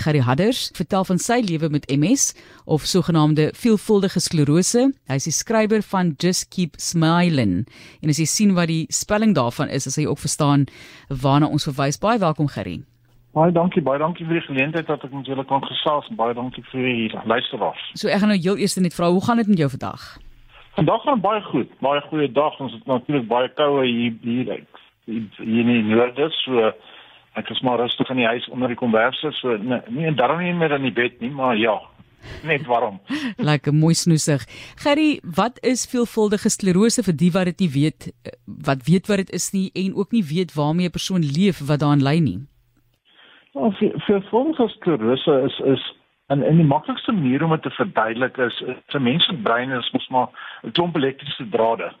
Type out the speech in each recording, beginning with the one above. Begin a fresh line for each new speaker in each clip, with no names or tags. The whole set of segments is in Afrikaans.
Gerry Hadders, vertel van sy lewe met MS of sogenaamde veelvuldige sklerose. Hy is die skrywer van Just Keep Smiling. En as jy sien wat die spelling daarvan is, as jy ook verstaan waarna ons verwys. Baie welkom Gerry.
Baie dankie, baie dankie vir die geleentheid dat ek met julle kan gesels baie dankie vir die luisteraars.
So ek gaan nou heel eers net vra, hoe gaan dit met jou vandag?
Vandag gaan baie goed. Baie goeie dag. Ons het natuurlik baie koue hier hier hier in die noorde so ek is maar rustig in die huis onder die komberse so nee, nie darm nie meer in die bed nie maar ja net warm.
Lekker mooi snoesig. Gerry wat is veelvuldige sklerose vir die wat dit nie weet wat weet wat dit is nie en ook nie weet waarmee 'n persoon leef wat daaraan ly nie?
Ja, veelvuldige sklerose is is en en die maklikste manier om dit te verduidelik is 'n mens se brein is mos maar 'n klomp elektriese drade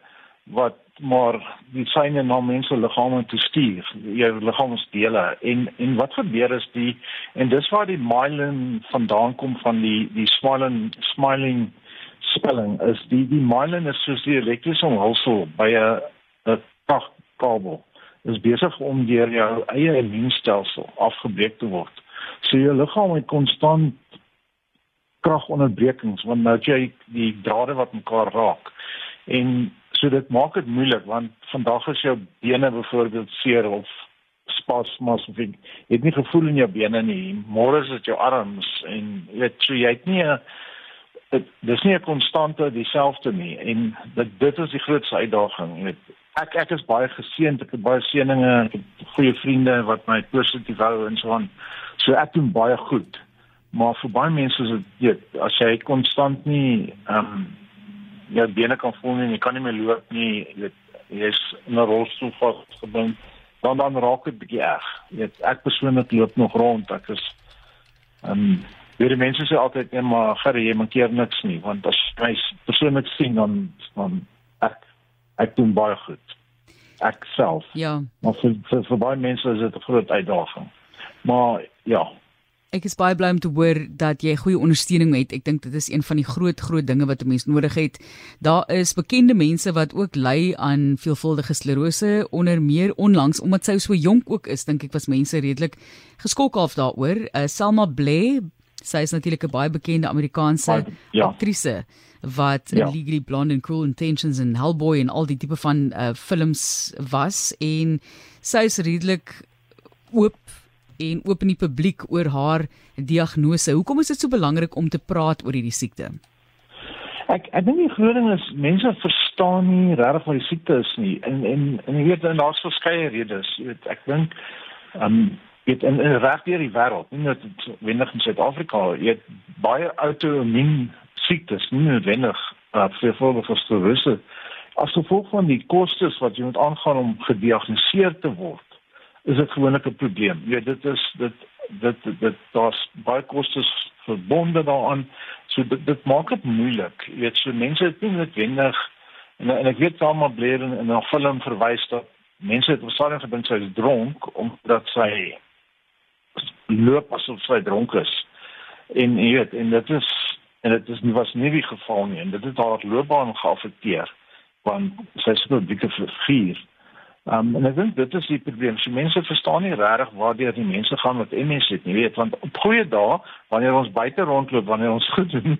wat maar die syne na mense liggame te stuur, jou liggaamsdele. En en wat gebeur is die en dis waar die myelin vandaan kom van die die smiling smiling spelling is die die myelin is soos die elektriese omhulsel by 'n 'n kragkabel. Is besig om deur jou eie immuunstelsel afgebreek te word. So jou liggaam het konstant kragonderbrekings want nou jy die drade wat mekaar raak. En So dit maak dit moeilik want vandag is jou bene byvoorbeeld seer of spasmas of jy het nie gevoel in jou bene nie. Môre is dit jou arms en weet so jy het nie 'n dis nie 'n konstante dieselfde nie en dit dit is die grootste uitdaging. Weet ek ek is baie geseënd, ek het baie seëninge, ek het goeie vriende wat my positief hou en so aan. So ek doen baie goed. Maar vir baie mense is dit weet as jy konstant nie ehm um, jou bene kan voel nie, jy kan nie meer loop nie, jy weet jy's in 'n rolstoel vasgebind, dan dan raak dit bietjie erg. Jy weet ek persoonlik loop nog rond, ek is ehm um, baie mense sê altyd net maar gerry jy maak keer niks nie, want as jy persoonlik sien dan dan ek ek doen baie goed. Ek self.
Ja.
Maar vir vir, vir baie mense is dit 'n groot uitdaging. Maar ja,
Ek is baie bly om te hoor dat jy goeie ondersteuning het. Ek dink dit is een van die groot groot dinge wat 'n mens nodig het. Daar is bekende mense wat ook ly aan veelvuldige sklerose onder meer onlangs omdat sy so jonk ook is, dink ek was mense redelik geskok af daaroor. Uh, Selma Blair, sy is natuurlik 'n baie bekende Amerikaanse ja. aktrise wat ja. Legally Blonde and Cruel Intentions en Hellboy en al die tipe van uh, films was en sy is redelik oop en oop in die publiek oor haar diagnose. Hoekom is dit so belangrik om te praat oor hierdie siekte?
Ek ek dink die groot ding is mense verstaan nie regtig wat die siekte is nie. En en en jy weet daar's verskeie redes. Jy weet ek dink ehm um, dit in, in reg deur die wêreld, nie net wendig in Suid-Afrika, jy het baie outoimmuun siektes, nie noodwendig uh, voorbeeld vir russe. As gevolg van die kostes wat jy moet aangaan om gediagnoseer te word is dit gewoonlik 'n probleem. Ja, dit is dit dit dit daar's baie kostes verbonde daaraan. So dit dit maak dit moeilik. Jy weet, so mense het nie noodwendig en en ek weet Salma Blair in 'n film verwys dat mense het waarskynlik gedink sy is dronk omdat sy loop asof sy dronk is. En jy weet, en dit is en dit is nie was nie die geval nie en dit het haar loopbaan geaffekteer want sy is 'n dikke figuur Um, en ek dink dit is die probleem. So mense verstaan nie regtig waartoe die mense gaan met MS het nie. Weet, want op goeie dae, wanneer ons buite rondloop, wanneer ons goed doen,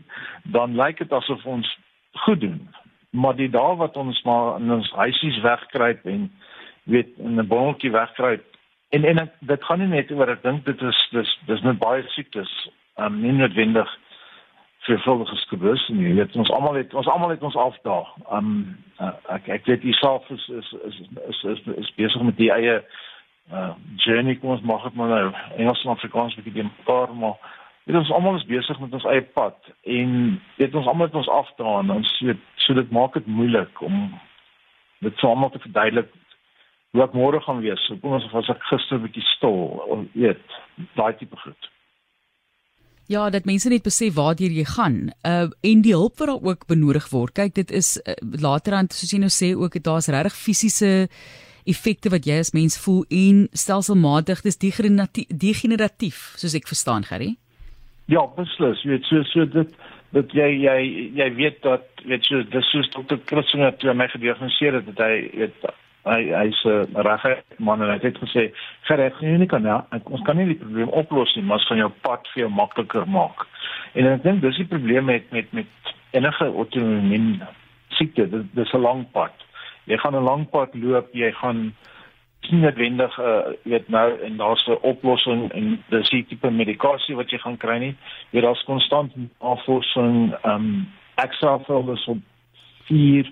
dan lyk dit asof ons goed doen. Maar die dae wat ons maar in ons huisies wegkruip en weet in 'n bonnetjie wegkruip en en dit gaan nie net oor ek dink dit is dis dis net baie siektes, um, nie noodwendig veelvuldige skubus en jy weet ons almal het ons almal het ons afdaag. Um ek ek weet jy self is is is is is, is besig met die eie uh journey kom ons mag dit maar nou Engels en Afrikaans bietjie die mekaar maar weet ons almal is besig met ons eie pad en weet ons almal het ons afdaag en ons weet so dit maak dit moeilik om dit sommer te verduidelik wat môre gaan wees. Kom ons as ek gister 'n bietjie stil, weet, daai tipe goed.
Ja, dat mense net besef waartoe jy gaan. Uh en die hulp wat daar ook benodig word. Kyk, dit is uh, laterand soos jy nou sê ook daar's regtig fisiese effekte wat jy as mens voel en stelselmatig dis degeneratief, soos ek verstaan, Gary.
Ja, beslis. Jy weet so so dit dat jy jy jy weet dat weet jy dis soos dokter Christian het my gediagnoseer het dat hy weet hy hy's 'n uh, regte man en hy het gesê gereg nie nie kan ja ons kan nie die probleem oplos nie maar ons gaan jou pad vir jou makliker maak. En ek dink dis die probleem met met met enige autoimmuun siekte. Dis dis 'n lang pad. Jy gaan 'n lang pad loop jy gaan nie noodwendig uh weet nou en daar's 'n oplossing en dis die tipe medikasie wat jy gaan kry nie. Jy daar's konstant navorsing um ek self wil dus op vier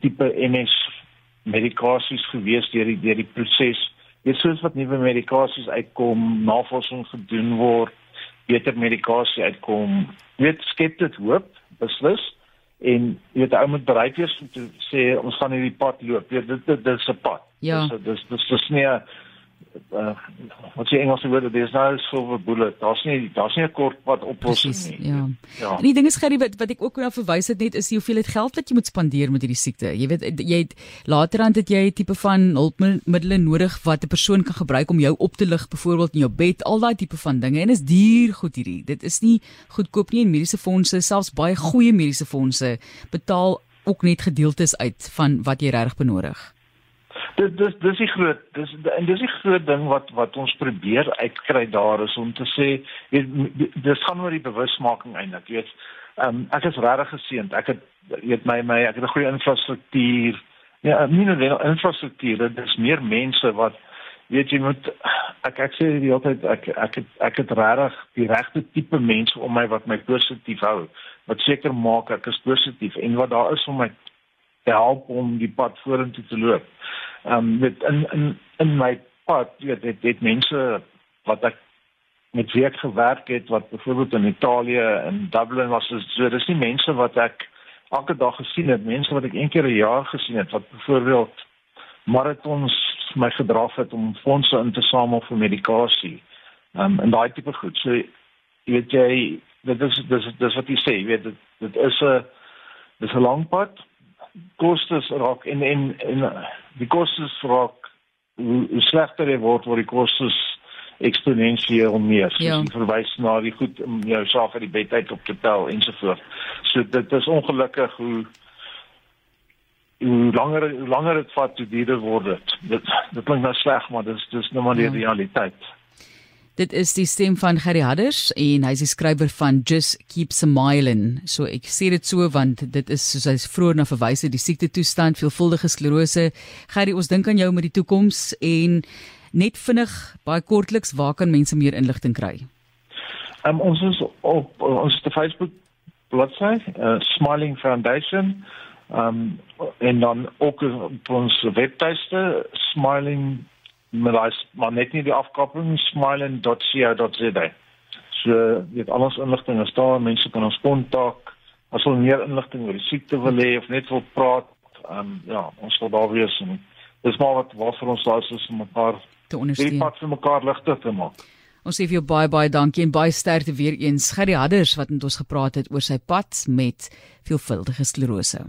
tipe MS medikasies gewees deur die deur die proses. Jy soos wat nuwe medikasies uitkom, navorsing gedoen word, beter medikasie uitkom. Weet skep dit hoop beslis en jy weet ou moet bereid wees om te sê ons gaan hierdie pad loop. Weet dit dit is 'n pad.
Ja.
Dis dis dis dis nie uh, wat jy Engels woord dis nou silver bullet. Daar's nie daar's nie 'n kort pad oplossing nie.
Ja. ja. En die ding is gerry wat wat ek ook na verwys het net is die hoeveelheid geld wat jy moet spandeer met hierdie siekte. Jy weet jy het laterand het jy 'n tipe van hulpmiddels nodig wat 'n persoon kan gebruik om jou op te lig, byvoorbeeld in jou bed, al daai tipe van dinge en is duur goed hierdie. Dit is nie goedkoop nie en mediese fondse, selfs baie goeie mediese fondse betaal ook net gedeeltes uit van wat jy regtig benodig
dit dis dis die groot dis en dis die groot ding wat wat ons probeer uitkry daar is om te sê weet dis gaan oor die bewusmaking eintlik weet. Um, ek is regtig geseënd. Ek het weet my my ek het 'n goeie infrastruktuur. Ja nie net infrastruktuur dit is meer mense wat weet jy moet ek ek sê die altyd ek ek het ek het regtig die regte tipe mense om my wat my positief hou wat seker maak ek is positief en wat daar is om my te help om die pad vorentoe te loop ehm um, met in in in my pad weet dit dit mense wat ek met wie ek gewerk het wat byvoorbeeld in Italië en Dublin was so dis nie mense wat ek elke dag gesien het mense wat ek een keer 'n jaar gesien het wat byvoorbeeld marathons my gedraf het om fondse in te samel vir medikasie. Ehm um, en daai tipe goed. So weet jy dit is dis dis wat jy sê jy weet dit dit is 'n dis 'n lang pad kostes raak en en en die kostes raak hoe slegter dit word word die kostes eksponensieel meer. Ja. jy verwys na die goed om jou saak uit die bed uit op te tel ensovoorts. So dit is ongelukkig hoe hoe langer hoe langer dit vat toe duurder word dit. Dit dit klink nou sleg, maar dis dis nou maar die ja. realiteit.
Dit is die stem van Gerry Hadders en hy is die skrywer van Just Keep Smiling. So ek sê dit so want dit is soos hy vroeër na verwys het die siekte toestand veelvuldige sklerose. Gerry, ons dink aan jou met die toekoms en net vinnig baie kortliks waar kan mense meer inligting kry?
Um, ons is op ons te Facebook bladsy uh, Smiling Foundation. Um en dan ook op ons webtuiste smiling maar daai maar net nie die afkoppeling smiling.co.za. So weet alles inligting is daar, mense kan ons kontak as hulle meer inligting oor die siekte wil hê of net wil praat. Ehm um, ja, ons sal daar wees en dis maar wat vir ons daar is om mekaar
te ondersteun.
Die pad vir mekaar ligter te maak.
Ons sê vir jou baie baie dankie en baie sterkte weer eens. Gerry Hadders wat met ons gepraat het oor sy pad met veelvuldige sklerose.